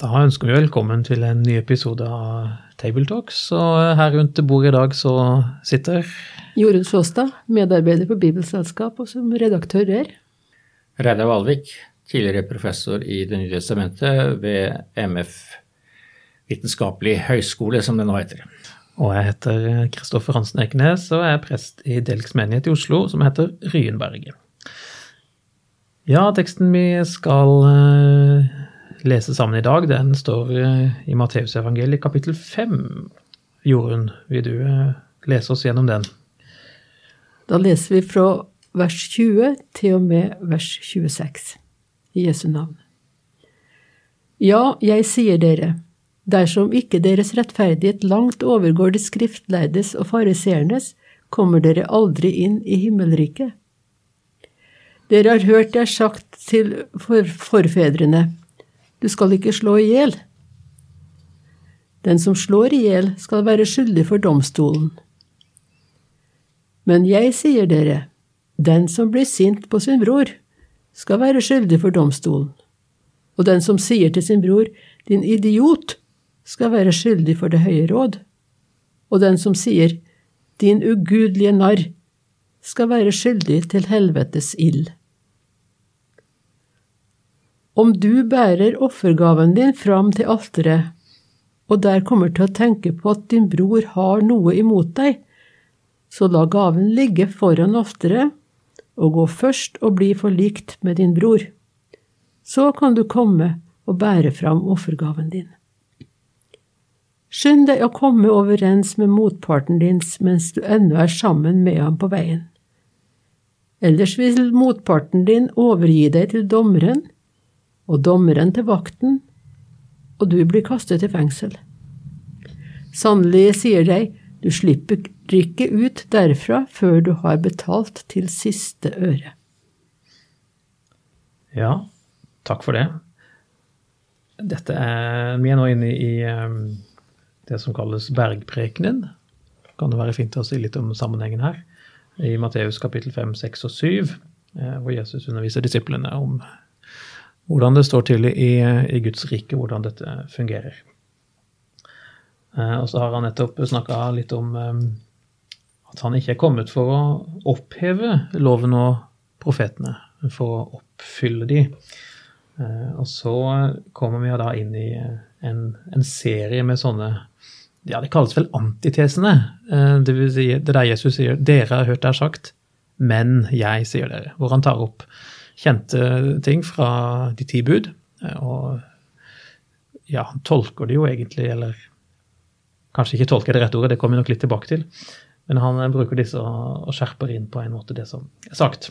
Da ønsker vi velkommen til en ny episode av Tabletalks. Og her rundt bordet i dag så sitter Jorunn Sjåstad, medarbeider på Bibelselskap og som redaktør der. Reidar Valvik, tidligere professor i Det nye testamentet ved MF Vitenskapelig høgskole, som det nå heter. Og jeg heter Kristoffer Hansen Ekenes og er prest i Delks menighet i Oslo, som heter Ryenberget. Ja, teksten vi skal eh, lese sammen i dag, den står i Matteusevangeliet kapittel 5. Jorunn, vil du eh, lese oss gjennom den? Da leser vi fra vers 20 til og med vers 26 i Jesu navn. Ja, jeg sier dere, dersom ikke deres rettferdighet langt overgår det skriftleides og fariseernes, kommer dere aldri inn i himmelriket. Dere har hørt det er sagt til forfedrene, du skal ikke slå i hjel. Den som slår i hjel, skal være skyldig for domstolen. Men jeg sier dere, den som blir sint på sin bror, skal være skyldig for domstolen, og den som sier til sin bror, din idiot, skal være skyldig for det høye råd, og den som sier, din ugudelige narr, skal være skyldig til helvetes ild. Om du bærer offergaven din fram til alteret, og der kommer til å tenke på at din bror har noe imot deg, så la gaven ligge foran alteret, og gå først og bli forlikt med din bror. Så kan du komme og bære fram offergaven din. Skynd deg å komme overens med motparten din mens du ennå er sammen med ham på veien. Ellers vil motparten din overgi deg til dommeren, og dommeren til vakten, og du blir kastet i fengsel. Sannelig, sier deg, du slipper ikke ut derfra før du har betalt til siste øre. Ja, takk for det. Dette er, Vi er nå inne i um, det som kalles bergprekenen. Kan det være fint å si litt om sammenhengen her? I Matteus kapittel 5, 6 og 7, eh, hvor Jesus underviser disiplene om hvordan det står til i, i Guds rike, hvordan dette fungerer. Eh, og så har han nettopp snakka litt om um, at han ikke er kommet for å oppheve loven og profetene, for å oppfylle de. Eh, og så kommer vi da inn i en, en serie med sånne ja, Det kalles vel antitesene. Eh, det vil si det der Jesus sier 'Dere har hørt det er sagt, men jeg sier dere'. Hvor han tar opp kjente ting fra de ti bud. Eh, og ja, han tolker det jo egentlig, eller kanskje ikke tolker det rette ordet, det kommer vi nok litt tilbake til. Men han bruker disse og skjerper inn på en måte det som er sagt.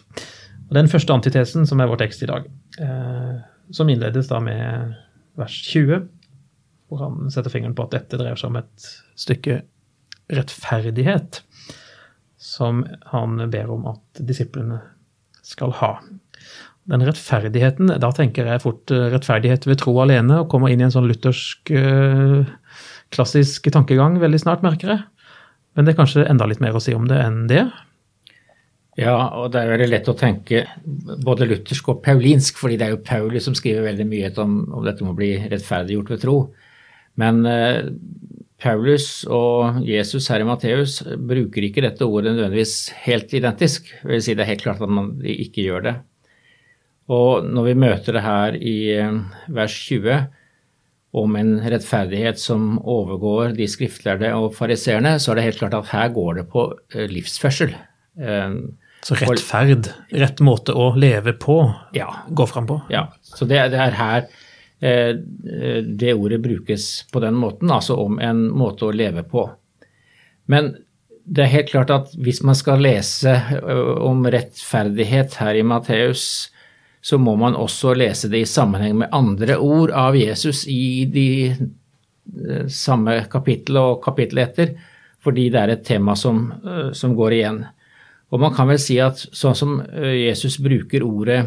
Og Den første antitesen, som er vår tekst i dag, eh, som innledes da med vers 20, hvor han setter fingeren på at dette dreier seg om et stykke rettferdighet, som han ber om at disiplene skal ha. Den rettferdigheten, da tenker jeg fort rettferdighet ved tro alene, og kommer inn i en sånn luthersk, eh, klassisk tankegang veldig snart, merker jeg. Men det er kanskje enda litt mer å si om det enn det? Ja, og det er veldig lett å tenke både luthersk og paulinsk, fordi det er jo Paulus som skriver veldig mye om, om dette med å bli rettferdiggjort ved tro. Men eh, Paulus og Jesus her i Matteus bruker ikke dette ordet nødvendigvis helt identisk. Jeg vil si Det er helt klart at man ikke gjør det. Og når vi møter det her i eh, vers 20, om en rettferdighet som overgår de skriftlærde og fariseerne, så er det helt klart at her går det på eh, livsførsel. Eh, så rettferd, rett måte å leve på, ja. gå fram på? Ja. Så det, det er her det ordet brukes på den måten, altså om en måte å leve på. Men det er helt klart at hvis man skal lese om rettferdighet her i Matteus, så må man også lese det i sammenheng med andre ord av Jesus i de eh, samme kapittel og kapittel etter, fordi det er et tema som, eh, som, går igjen. Og man kan vel si at sånn som eh, Jesus bruker ordet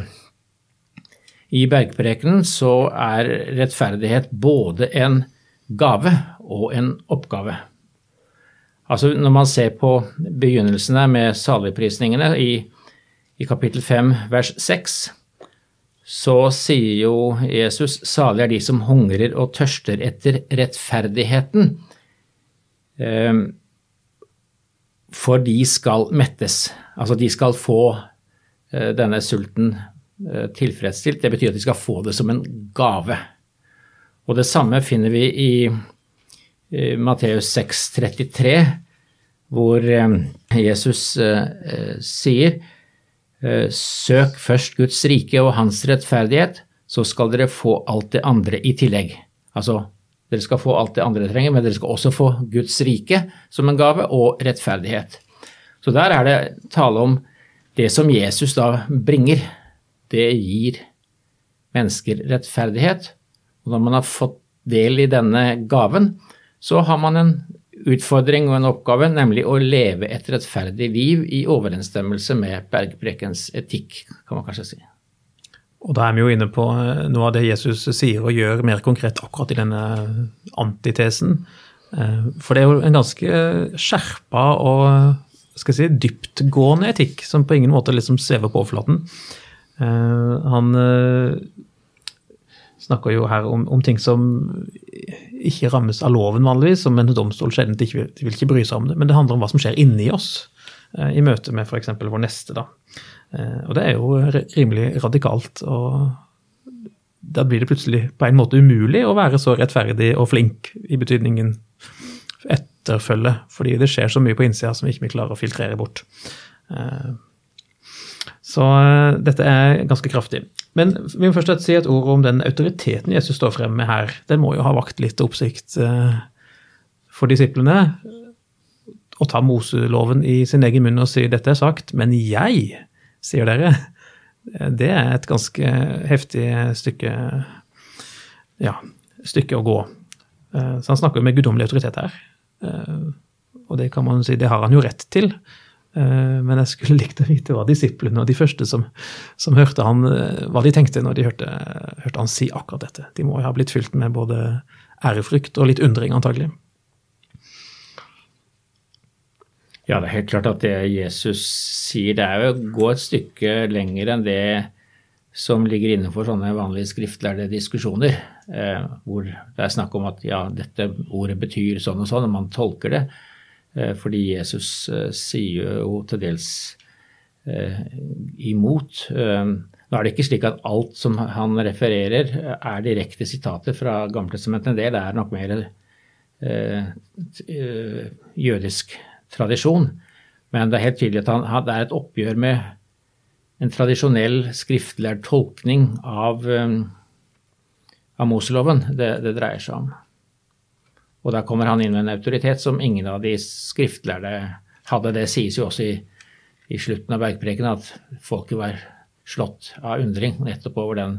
i bergprekenen, så er rettferdighet både en gave og en oppgave. Altså Når man ser på begynnelsene med saligprisningene i, i kapittel 5 vers 6, så sier jo Jesus salig er de som hungrer og tørster etter rettferdigheten, eh, for de skal mettes. Altså de skal få eh, denne sulten eh, tilfredsstilt. Det betyr at de skal få det som en gave. Og det samme finner vi i Matteus 6, 33, hvor Jesus sier søk først Guds rike og hans rettferdighet, så skal dere få alt det andre i tillegg. Altså, dere skal få alt det andre dere trenger, men dere skal også få Guds rike som en gave, og rettferdighet. Så der er det tale om det som Jesus da bringer. Det gir mennesker rettferdighet. Og når man har fått del i denne gaven, så har man en utfordring og en oppgave, nemlig å leve et rettferdig liv i overensstemmelse med bergprekens etikk, kan man kanskje si. Og da er vi jo inne på eh, noe av det Jesus sier og gjør mer konkret akkurat i denne antitesen. Eh, for det er jo en ganske skjerpa og skal jeg si, dyptgående etikk som på ingen måte liksom svever på overflaten. Eh, han snakker jo her om, om, ting som ikke rammes av loven vanligvis, som en domstol sjelden ikke vil, vil ikke bry seg om det. Men det handler om hva som skjer inni oss eh, i møte med f.eks. vår neste. da. Eh, og det er jo rimelig radikalt. og Da blir det plutselig på en måte umulig å være så rettferdig og flink i betydningen etterfølge, fordi det skjer så mye på innsida som vi ikke klarer å filtrere bort. Eh, så dette er ganske kraftig. Men vi må først si et ord om den autoriteten Jesus står frem med her. Den må jo ha vakt litt oppsikt eh, for disiplene. Å ta Moseloven i sin egen munn og si 'dette er sagt', men jeg, sier dere. Det er et ganske heftig stykke, ja, stykke å gå. Eh, så han snakker med guddommelig autoritet her. Eh, og det kan man si, det har han jo rett til. Eh, men jeg skulle likt å vite hva disiplene og de første som, som, hørte han, eh, hva de tenkte når de hørte, hørte, han si akkurat dette. De må jo ha blitt fylt med både ærefrykt og litt undring, antagelig. Ja, det er helt klart at det Jesus sier, det er jo å gå et stykke lenger enn det som ligger innenfor sånne vanlige skriftlærde diskusjoner, eh, hvor det er snakk om at ja, dette ordet betyr sånn og sånn, og man tolker det. Eh, fordi Jesus eh, sier jo til dels eh, imot. Nå er det ikke slik at alt som han refererer er direkte sitater fra Gammeltestamentet. En del er nok mer jødisk tradisjon. Men det er helt tydelig at han, det er et oppgjør med en tradisjonell skriftlig tolkning av, av Moseloven det, det dreier seg om. Og da kommer han inn med en autoritet som ingen av de skriftlærde hadde. Det sies jo også i, i slutten av bergpreken at folket var slått av undring nettopp over den,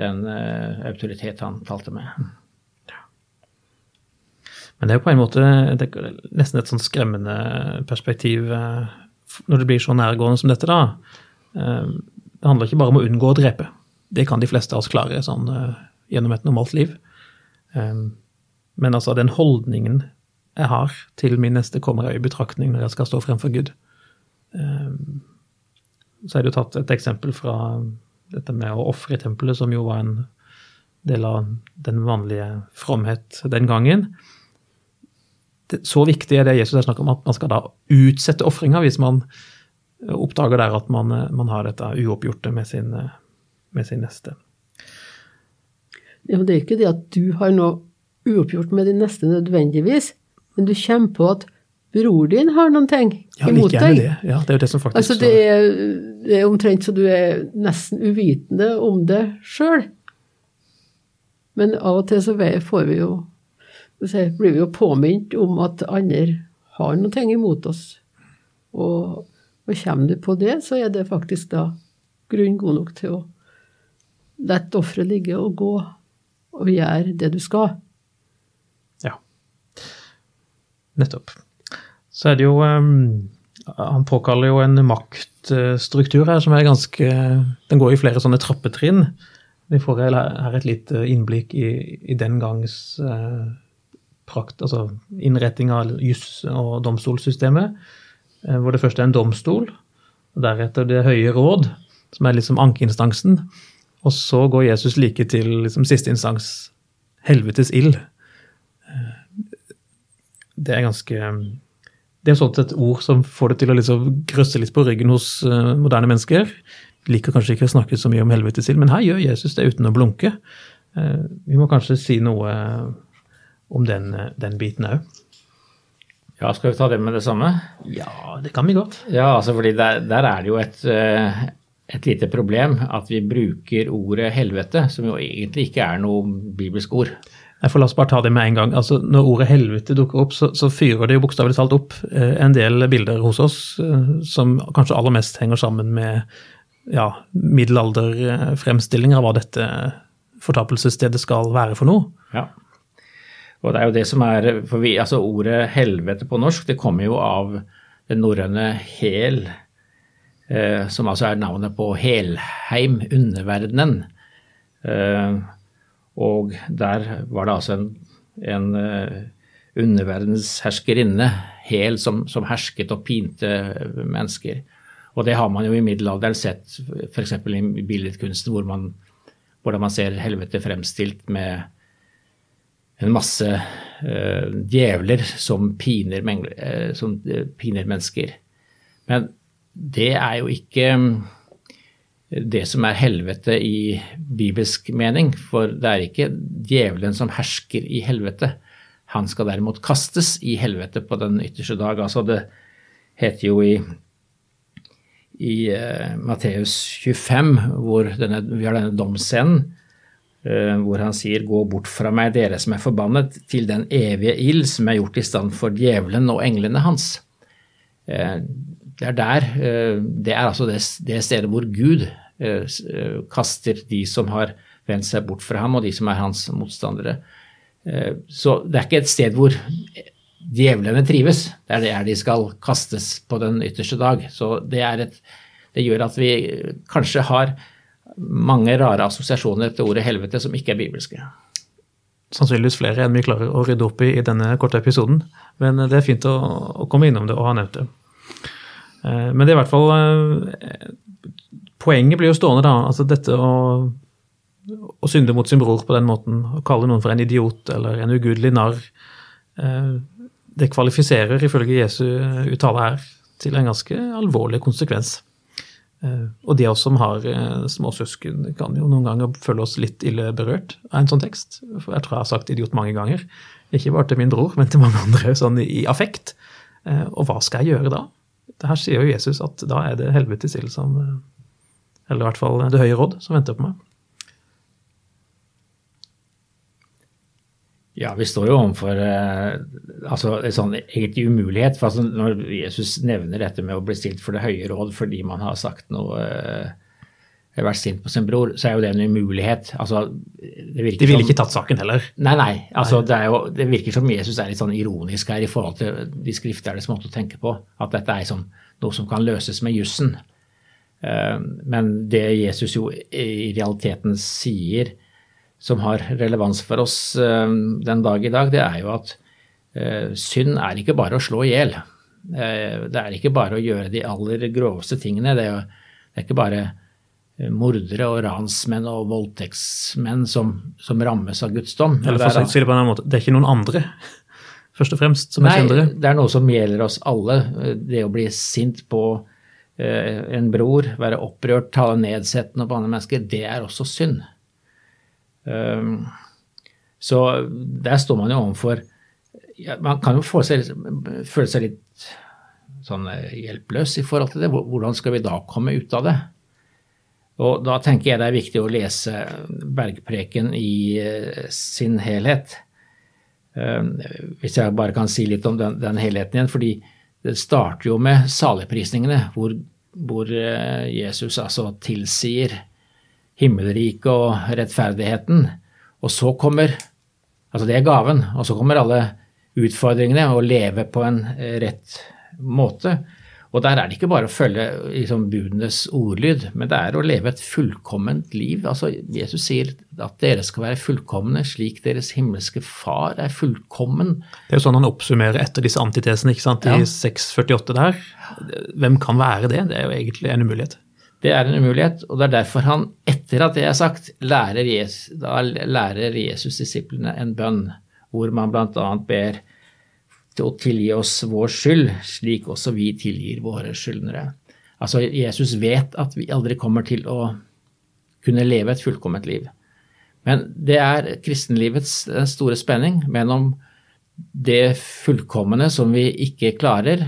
den uh, autoritet han talte med. Men det er jo på en måte tenker, nesten et sånn skremmende perspektiv uh, når det blir så nærgående som dette, da. Uh, det handler ikke bare om å unngå å drepe. Det kan de fleste av oss klare sånn, gjennom et normalt liv. Men altså den holdningen jeg har til min neste, kommer jeg i betraktning når jeg skal stå fremfor Gud. Ehm, så det jo tatt et eksempel fra dette med å ofre i tempelet, som jo var en del av den vanlige fromhet den gangen. Så viktig er det Jesus har snakket om, at man skal da utsette ofringa hvis man oppdager der at man, man har dette uoppgjorte med sin, med sin neste. Ja, men Det er ikke det at du har noe uoppgjort med de neste nødvendigvis, men du kommer på at bror din har noen ting ja, imot deg. Det. Ja, det er jo det som faktisk altså, det er, det er omtrent så du er nesten uvitende om det sjøl. Men av og til så får vi jo blir vi jo påminnet om at andre har noe ting imot oss. Og, og kommer du på det, så er det faktisk da grunn god nok til å la offeret ligge og gå og gjøre det du skal. Nettopp. Så er det jo um, Han påkaller jo en maktstruktur her som er ganske Den går i flere sånne trappetrinn. Vi får her et lite innblikk i, i den gangs uh, prakt, altså innretting av juss- og domstolssystemet. Uh, hvor det først er en domstol, og deretter Det høye råd, som er liksom ankeinstansen. Og så går Jesus like til liksom, siste instans, helvetes ild. Det er ganske Det er sånn et ord som får det til å liksom grøsse litt på ryggen hos uh, moderne mennesker. Liker kanskje ikke å snakke så mye om helvetesild, men her gjør Jesus det uten å blunke. Uh, vi må kanskje si noe om den, den biten òg. Ja, skal vi ta det med det samme? Ja, det kan vi godt. Ja, altså fordi der, der er det jo et, eh, et, lite problem at vi bruker ordet helvete, som jo egentlig ikke er noe bibelsk ord. Jeg får La oss bare ta det med en gang. Altså, når ordet helvete dukker opp, så, så fyrer det jo bokstavelig talt opp eh, en del bilder hos oss eh, som kanskje aller mest henger sammen med ja, middelalderfremstillinger av hva dette fortapelsesstedet skal være for noe. Ja. Og det er jo det som er For vi, altså ordet helvete på norsk, det kommer jo av det norrøne hel, eh, som altså er navnet på Helheim, underverdenen. Eh, og der var det altså en, en uh, underverdensherskerinne, Hel, som, som, hersket og pinte mennesker. Og det har man jo i middelalderen sett f.eks. i billedkunsten, hvor man, hvordan man ser helvete fremstilt med en masse uh, djevler som piner, uh, som piner, mennesker. Men det er jo ikke det som er helvete i bibelsk mening, for det er ikke djevelen som hersker i helvete. Han skal derimot kastes i helvete på den ytterste dag. Altså det heter jo i, i Matteus 25, hvor denne, vi har denne domsscenen, uh, hvor han sier gå bort fra meg, dere som er forbannet, til den evige ild som er gjort i stand for djevelen og englene hans. Uh, det er der, eh, det er altså det, det stedet hvor Gud kaster de som har vendt seg bort fra ham, og de som er hans motstandere. Så det er ikke et sted hvor djevlene trives. Det er der de skal kastes på den ytterste dag. Så det, et, det gjør at vi kanskje har mange rare assosiasjoner til ordet helvete som ikke er bibelske. Sannsynligvis flere enn vi klarer å rydde opp i i denne korte episoden. Men det er fint å, å komme innom det og ha nevnt det. Eh, men det er i hvert fall eh, Poenget blir jo stående, da. Altså dette å, å synde mot sin bror på den måten, å kalle noen for en idiot eller en ugudelig narr, eh, det kvalifiserer ifølge Jesu uttale her til en ganske alvorlig konsekvens. Og de av oss som har småsøsken, kan jo noen ganger føle oss litt ille berørt av en sånn tekst. For jeg tror jeg har sagt idiot mange ganger. Ikke bare til min bror, men til mange andre, sånn i affekt. Og hva skal jeg gjøre da? Her sier jo Jesus at da er det helvetes ild som Eller i hvert fall Det høye råd som venter på meg. Ja, vi står jo overfor eh, altså, en sånn egentlig umulighet. for altså, Når Jesus nevner dette med å bli stilt for det høye råd fordi man har sagt noe eh, vært sint på sin bror, så er jo det en umulighet. Altså, det De ville ikke tatt saken heller? Nei, nei. Altså, nei. Det, jo, det, virker som Jesus er litt sånn ironisk her i forhold til de skriftlærdes måte å tenke på. At dette er sånn, noe som kan løses med jussen. Uh, men det Jesus jo i realiteten sier, som har relevans for oss eh, den dag i dag, det er jo at eh, synd er ikke bare å slå i hjel. Eh, det er ikke bare å gjøre de aller groveste tingene. Det er, det er ikke bare mordere og ransmenn og voldtektsmenn som, som rammes av Guds dom. Eller for å si det på en annen måte, det er ikke noen andre, først og fremst, som er syndere? Nei, det er noe som gjelder oss alle. Det å bli sint på en bror, være opprørt, tale nedsettende på andre mennesker, det er også synd. Um, så der står man jo overfor ja, Man kan jo seg, føle seg litt sånn eh, hjelpeløs i forhold til det. Hvordan skal vi da komme ut av det? Og da tenker jeg det er viktig å lese Bergpreken i eh, sin helhet. Ehm, hvis jeg bare kan si litt om den, den helheten igjen. fordi det starter jo med saligprisningene, hvor, hvor eh, Jesus altså tilsier himmelriket og rettferdigheten. Og så kommer Altså det er gaven. Og så kommer alle utfordringene, å leve på en eh, rett måte. Og der er det ikke bare å følge liksom, budenes ordlyd, men det er å leve et fullkomment liv. Altså, Jesus sier at dere skal være fullkomne slik deres himmelske far er fullkommen. Det er jo sånn han oppsummerer etter disse antitesene ikke sant? i ja. 648 der. Hvem kan være det? Det er jo egentlig en umulighet. Det er en umulighet, og det er derfor han, etter at det er sagt, lærer Jesus, da lærer Jesus disiplene en bønn, hvor man bl.a. ber til å tilgi oss vår skyld, slik også vi tilgir våre skyldnere. Altså, Jesus vet at vi aldri kommer til å kunne leve et fullkomment liv. Men det er kristenlivets store spenning mellom det fullkomne som vi ikke klarer,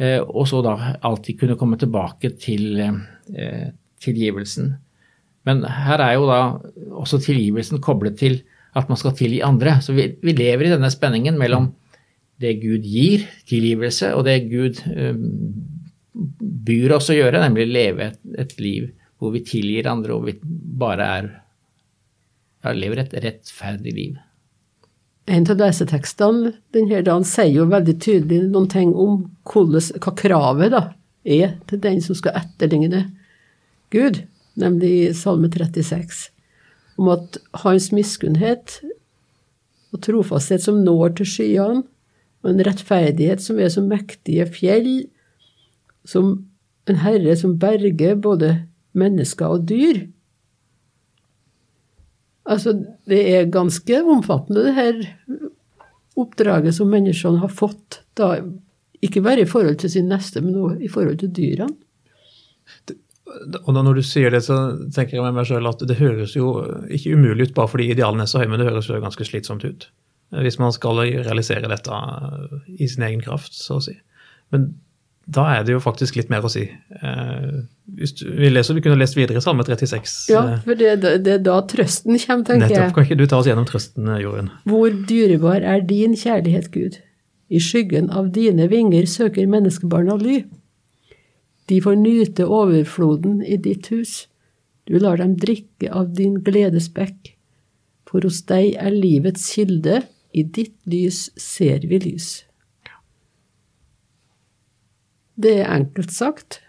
eh, og så da alltid kunne komme tilbake til eh, tilgivelsen. Men her er jo da også tilgivelsen koblet til at man skal tilgi andre. Så vi, vi lever i denne spenningen mellom det Gud gir, tilgivelse, og det Gud um, byr oss å gjøre, nemlig leve et, et, liv hvor vi tilgir andre og vi bare er ja, lever et rettferdig liv. En av lesetekstene denne dagen sier jo veldig tydelig noen ting om hva kravet da er til den som skal etterligne Gud, nemlig i Salme 36, om at hans miskunnhet og trofasthet som når til skyene, og en rettferdighet som er som mektige fjell, som en herre som berger både mennesker og dyr, Altså, det er ganske omfattende, det her oppdraget som menneskene har fått, da, ikke bare i forhold til sin neste, men også i forhold til dyrene. Og når du sier det, så tenker jeg med meg selv at det høres jo ikke umulig ut bare fordi idealene er så høye, men det høres jo ganske slitsomt ut. Hvis man skal realisere dette i sin egen kraft, så å si. Men da er det jo faktisk litt mer å si. Eh, du, vi leser, vi kunne lest videre Salme 36. Ja, for det, det, er da trøsten kommer, tenker Nettopp. jeg. Kan ikke du ta oss gjennom trøsten, eh, Jorunn? Hvor dyrebar er din kjærlighet, Gud? I skyggen av dine vinger søker menneskebarna ly. De får nyte overfloden i ditt hus. Du lar dem drikke av din gledesbekk. For hos deg er livets kilde, i ditt lys ser vi lys. Det er enkelt sagt,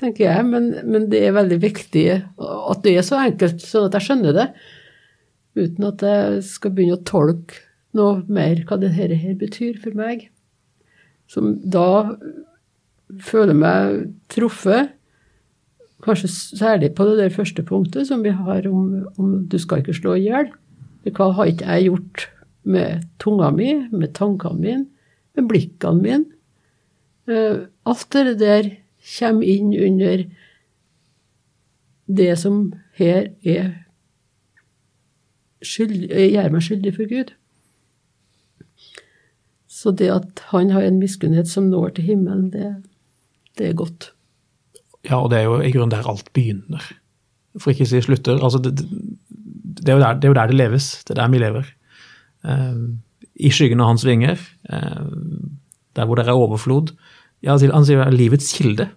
tenker jeg, men, men, det er veldig viktig at det er så enkelt, sånn at jeg skjønner det. Uten at jeg skal begynne å tolke noe mer hva dette her betyr for meg. Som da føler meg truffet, kanskje særlig på det der første punktet som vi har om, om du skal ikke slå i hjel. Hva har ikke jeg gjort med tunga mi, med tankene mine, med blikkene mine? Eh, alt det der kommer inn under det som her er skyld, gjør meg skyldig for Gud. Så det at han har en miskunnhet som når til himmelen, det, det, er godt. Ja, og det er jo i grunnen der alt begynner. For ikke å si slutter. Altså, det, det, er der, det, er jo der, det leves. Det er der vi lever. Um, I skyggen av hans vinger. Um, der hvor det er overflod. Ja, han sier livets kilde.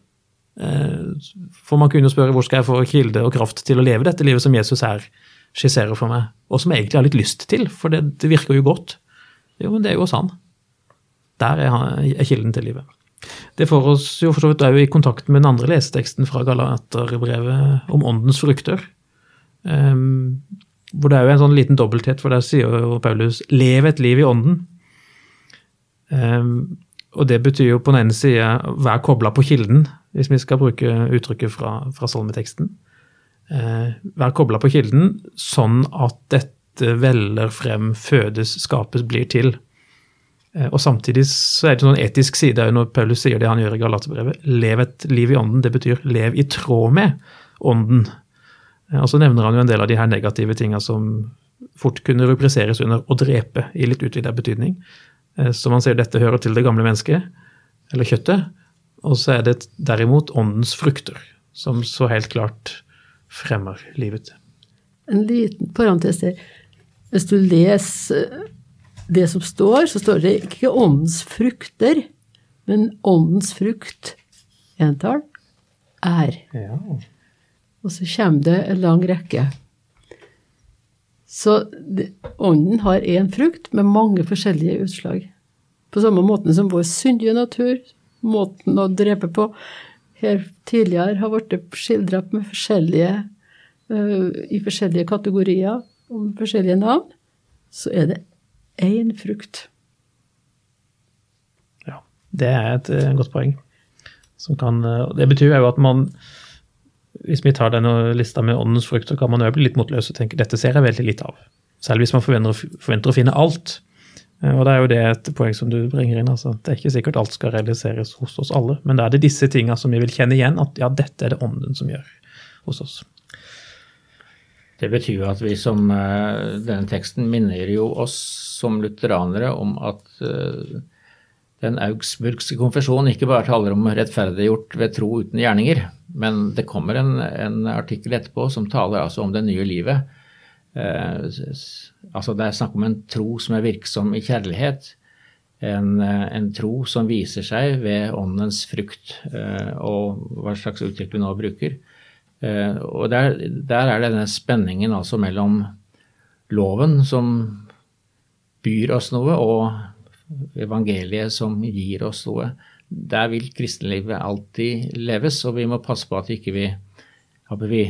Eh, for man kunne spørre hvor skal jeg få kilde og kraft til å leve dette livet som Jesus her skisserer for meg, og som jeg egentlig har litt lyst til, for det, det virker jo godt. Jo, men det er jo sann. Der er, er, kilden til livet. Det får oss jo for så vidt òg i kontakt med den andre leseteksten fra Galaterbrevet om åndens frukter. Um, hvor det er jo en sånn liten dobbelthet, for der sier jo Paulus 'lev et liv i ånden'. Um, og det betyr jo på den ene side 'vær kobla på kilden, hvis vi skal bruke uttrykket fra, fra salmeteksten. Uh, vær kobla på kilden sånn at dette veller frem, fødes, skapes, blir til. Uh, og samtidig så er det en sånn etisk side når Paulus sier det han gjør i Galaterbrevet. Lev et liv i ånden. Det betyr lev i tråd med ånden. Eh, og så nevner han jo en del av de her negative tinga som fort kunne rubriseres under å drepe, i litt utvida betydning. Eh, så man ser dette hører til det gamle mennesket, eller kjøttet. Og så er det derimot åndens frukter, som så helt klart fremmer livet. En liten parentes der. Hvis du leser det som står, så står det ikke åndens frukter, men åndens frukt, entall, er. Ja. Og så kommer det en lang rekke. Så ånden har én frukt med mange forskjellige utslag. På samme måten som vår syndige natur, måten å drepe på, her tidligere har blitt skildra med forskjellige uh, i forskjellige kategorier og med forskjellige navn, så er det én frukt. Ja, det er et uh, godt poeng. Kan, uh, det betyr jo at man hvis vi tar denne lista med åndens frukt, så kan man jo bli litt motløs og tenke dette ser jeg veldig litt av. Selv hvis man forventer, forventer å finne alt. Eh, Og det er jo det et poeng som du bringer inn. altså. Det er ikke sikkert alt skal realiseres hos oss alle, men da er det disse tinga som vi vil kjenne igjen, at ja, dette er det ånden som gjør hos oss. Det betyr jo at vi som eh, Denne teksten minner jo oss som lutheranere om at eh, den augsburgske konfesjonen ikke bare taler om rettferdiggjort ved tro uten gjerninger, men det kommer en, en artikkel etterpå som taler altså om det nye livet. Eh, altså Det er snakk om en tro som er virksom i kjærlighet. En, en tro som viser seg ved åndens frukt, eh, og hva slags uttrykk vi nå bruker. Eh, og der, der er denne spenningen altså mellom loven som byr oss noe, og evangeliet som gir oss noe. Der vil kristenlivet alltid leves, og vi må passe på at ikke vi, ikke vi,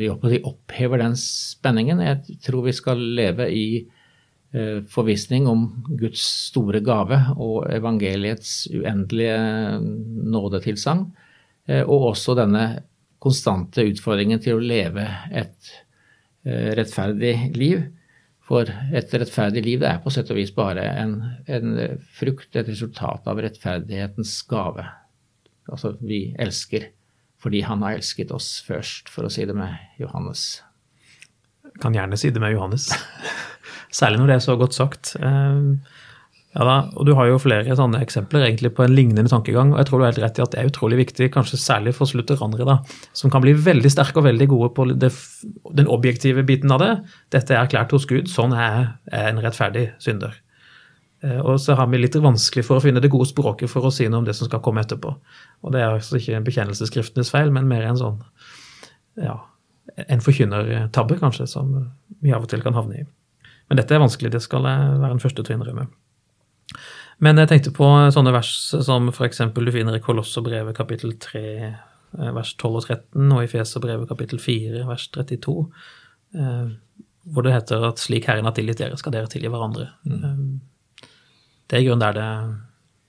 vi opphever den spenningen. Jeg tror vi skal leve i eh, forvissning om Guds store gave og evangeliets uendelige nådetilsagn, eh, og også denne konstante utfordringen til å leve et eh, rettferdig liv. For et rettferdig liv er på sett og vis bare en, en frukt, et resultat av rettferdighetens gave. Altså, vi elsker fordi han har elsket oss først, for å si det med Johannes. Kan gjerne si det med Johannes. Særlig når det er så godt sagt. Eh, Ja da, og Du har jo flere sånne eksempler egentlig på en lignende tankegang. og jeg tror du har helt rett i at Det er utrolig viktig, kanskje særlig for slutteranere, da, som kan bli veldig sterke og veldig gode på det, den objektive biten av det. Dette er erklært hos Gud, sånn er jeg en rettferdig synder. Eh, Og så har vi litt vanskelig for å finne det gode språket for å si noe om det som skal komme etterpå. Og Det er altså ikke bekjennelsesskriftenes feil, men mer en sånn ja, en forkynnertabbe, kanskje, som vi av og til kan havne i. Men dette er vanskelig, det skal jeg være den første til å innrømme. Men jeg tenkte på sånne vers som f.eks. du finner i Kolosserbrevet kapittel 3, eh, vers 12 og 13, og i Feserbrevet kapittel 4, vers 32, eh, hvor det heter at slik Herren har tilgitt dere, skal dere tilgi hverandre. Mm. Det er i grunnen der det,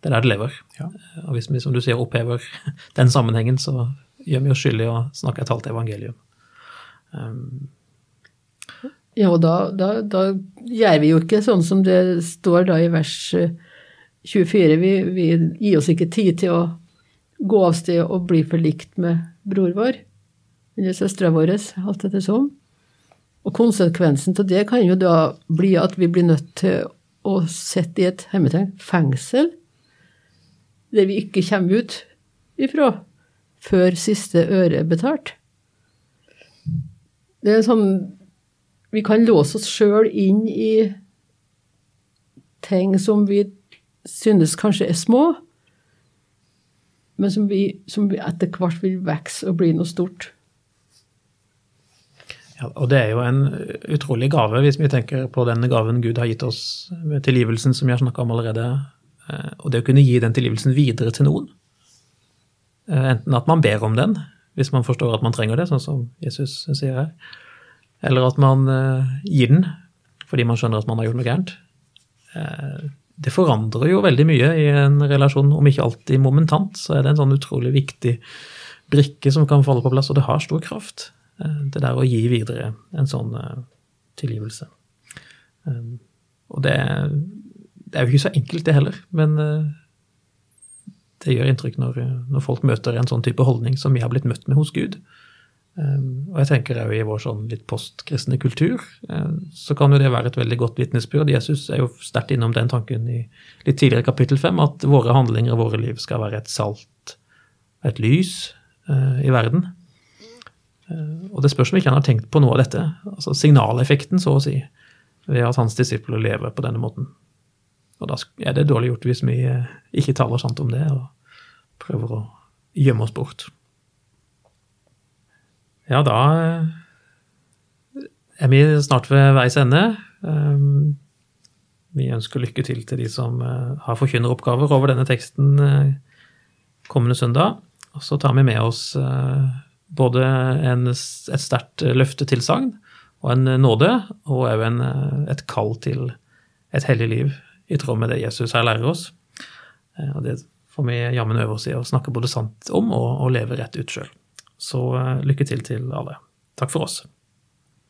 det er der det lever. Ja. Og hvis vi, som du sier, opphever den sammenhengen, så gjør vi oss skyldige og å snakke et halvt evangelium. Ja, og da, da, da gjør vi jo ikke sånn som det står da i vers eh, 24. Vi, vi gir oss ikke tid til å gå av sted og bli forlikt med bror vår eller søstera vår, alt etter som. Og konsekvensen av det kan jo da bli at vi blir nødt til å sitte i et hemmetegn, fengsel, der vi ikke kommer ut ifra før siste øre er betalt. Det er sånn Vi kan låse oss sjøl inn i ting som vi synes kanskje er små, men som vi, som vi etter hvert vil vokse og bli noe stort. Ja, og det er jo en utrolig gave, hvis vi tenker på den gaven Gud har gitt oss med tilgivelsen, som vi har snakka om allerede. Eh, Og det å kunne gi den tilgivelsen videre til noen. Eh, Enten at man ber om den, hvis man forstår at man trenger det, sånn som Jesus sier her. Eller at man eh, gir den fordi man skjønner at man har gjort noe gærent. Eh, Det forandrer jo veldig mye i en relasjon, om ikke alltid momentant. Så er det en sånn utrolig viktig brikke som kan falle på plass, og det har stor kraft. eh, Det der å gi videre en sånn tilgivelse. Og det, det er jo ikke så enkelt, det heller, men det gjør inntrykk når, når folk møter en sånn type holdning som vi har blitt møtt med hos Gud. Um, og jeg tenker òg i vår sånn litt postkristne kultur, eh, så kan jo det være et veldig godt vitnesbyrd. Jesus er jo sterkt innom den tanken i litt tidligere kapittel fem, at våre handlinger og våre liv skal være et salt, et lys eh, i verden. Eh, og det spørs om ikke han har tenkt på noe av dette, altså signaleffekten, så å si, ved at hans disipler lever på denne måten. Og da er det dårlig gjort hvis vi eh, ikke taler sant om det og prøver å gjemme oss bort. Ja, da eh, er vi snart ved veis ende. Um, Vi ønsker lykke til til de som eh, har forkynneroppgaver over denne teksten eh, kommende søndag. Og så tar vi med oss både en, et sterkt løftetilsagn og en nåde, og òg et kall til et hellig liv i tråd med det Jesus her lærer oss. Og det får vi jammen øve oss i å snakke både sant om og, og leve rett ut sjøl. Så lykke til til alle. Takk for oss.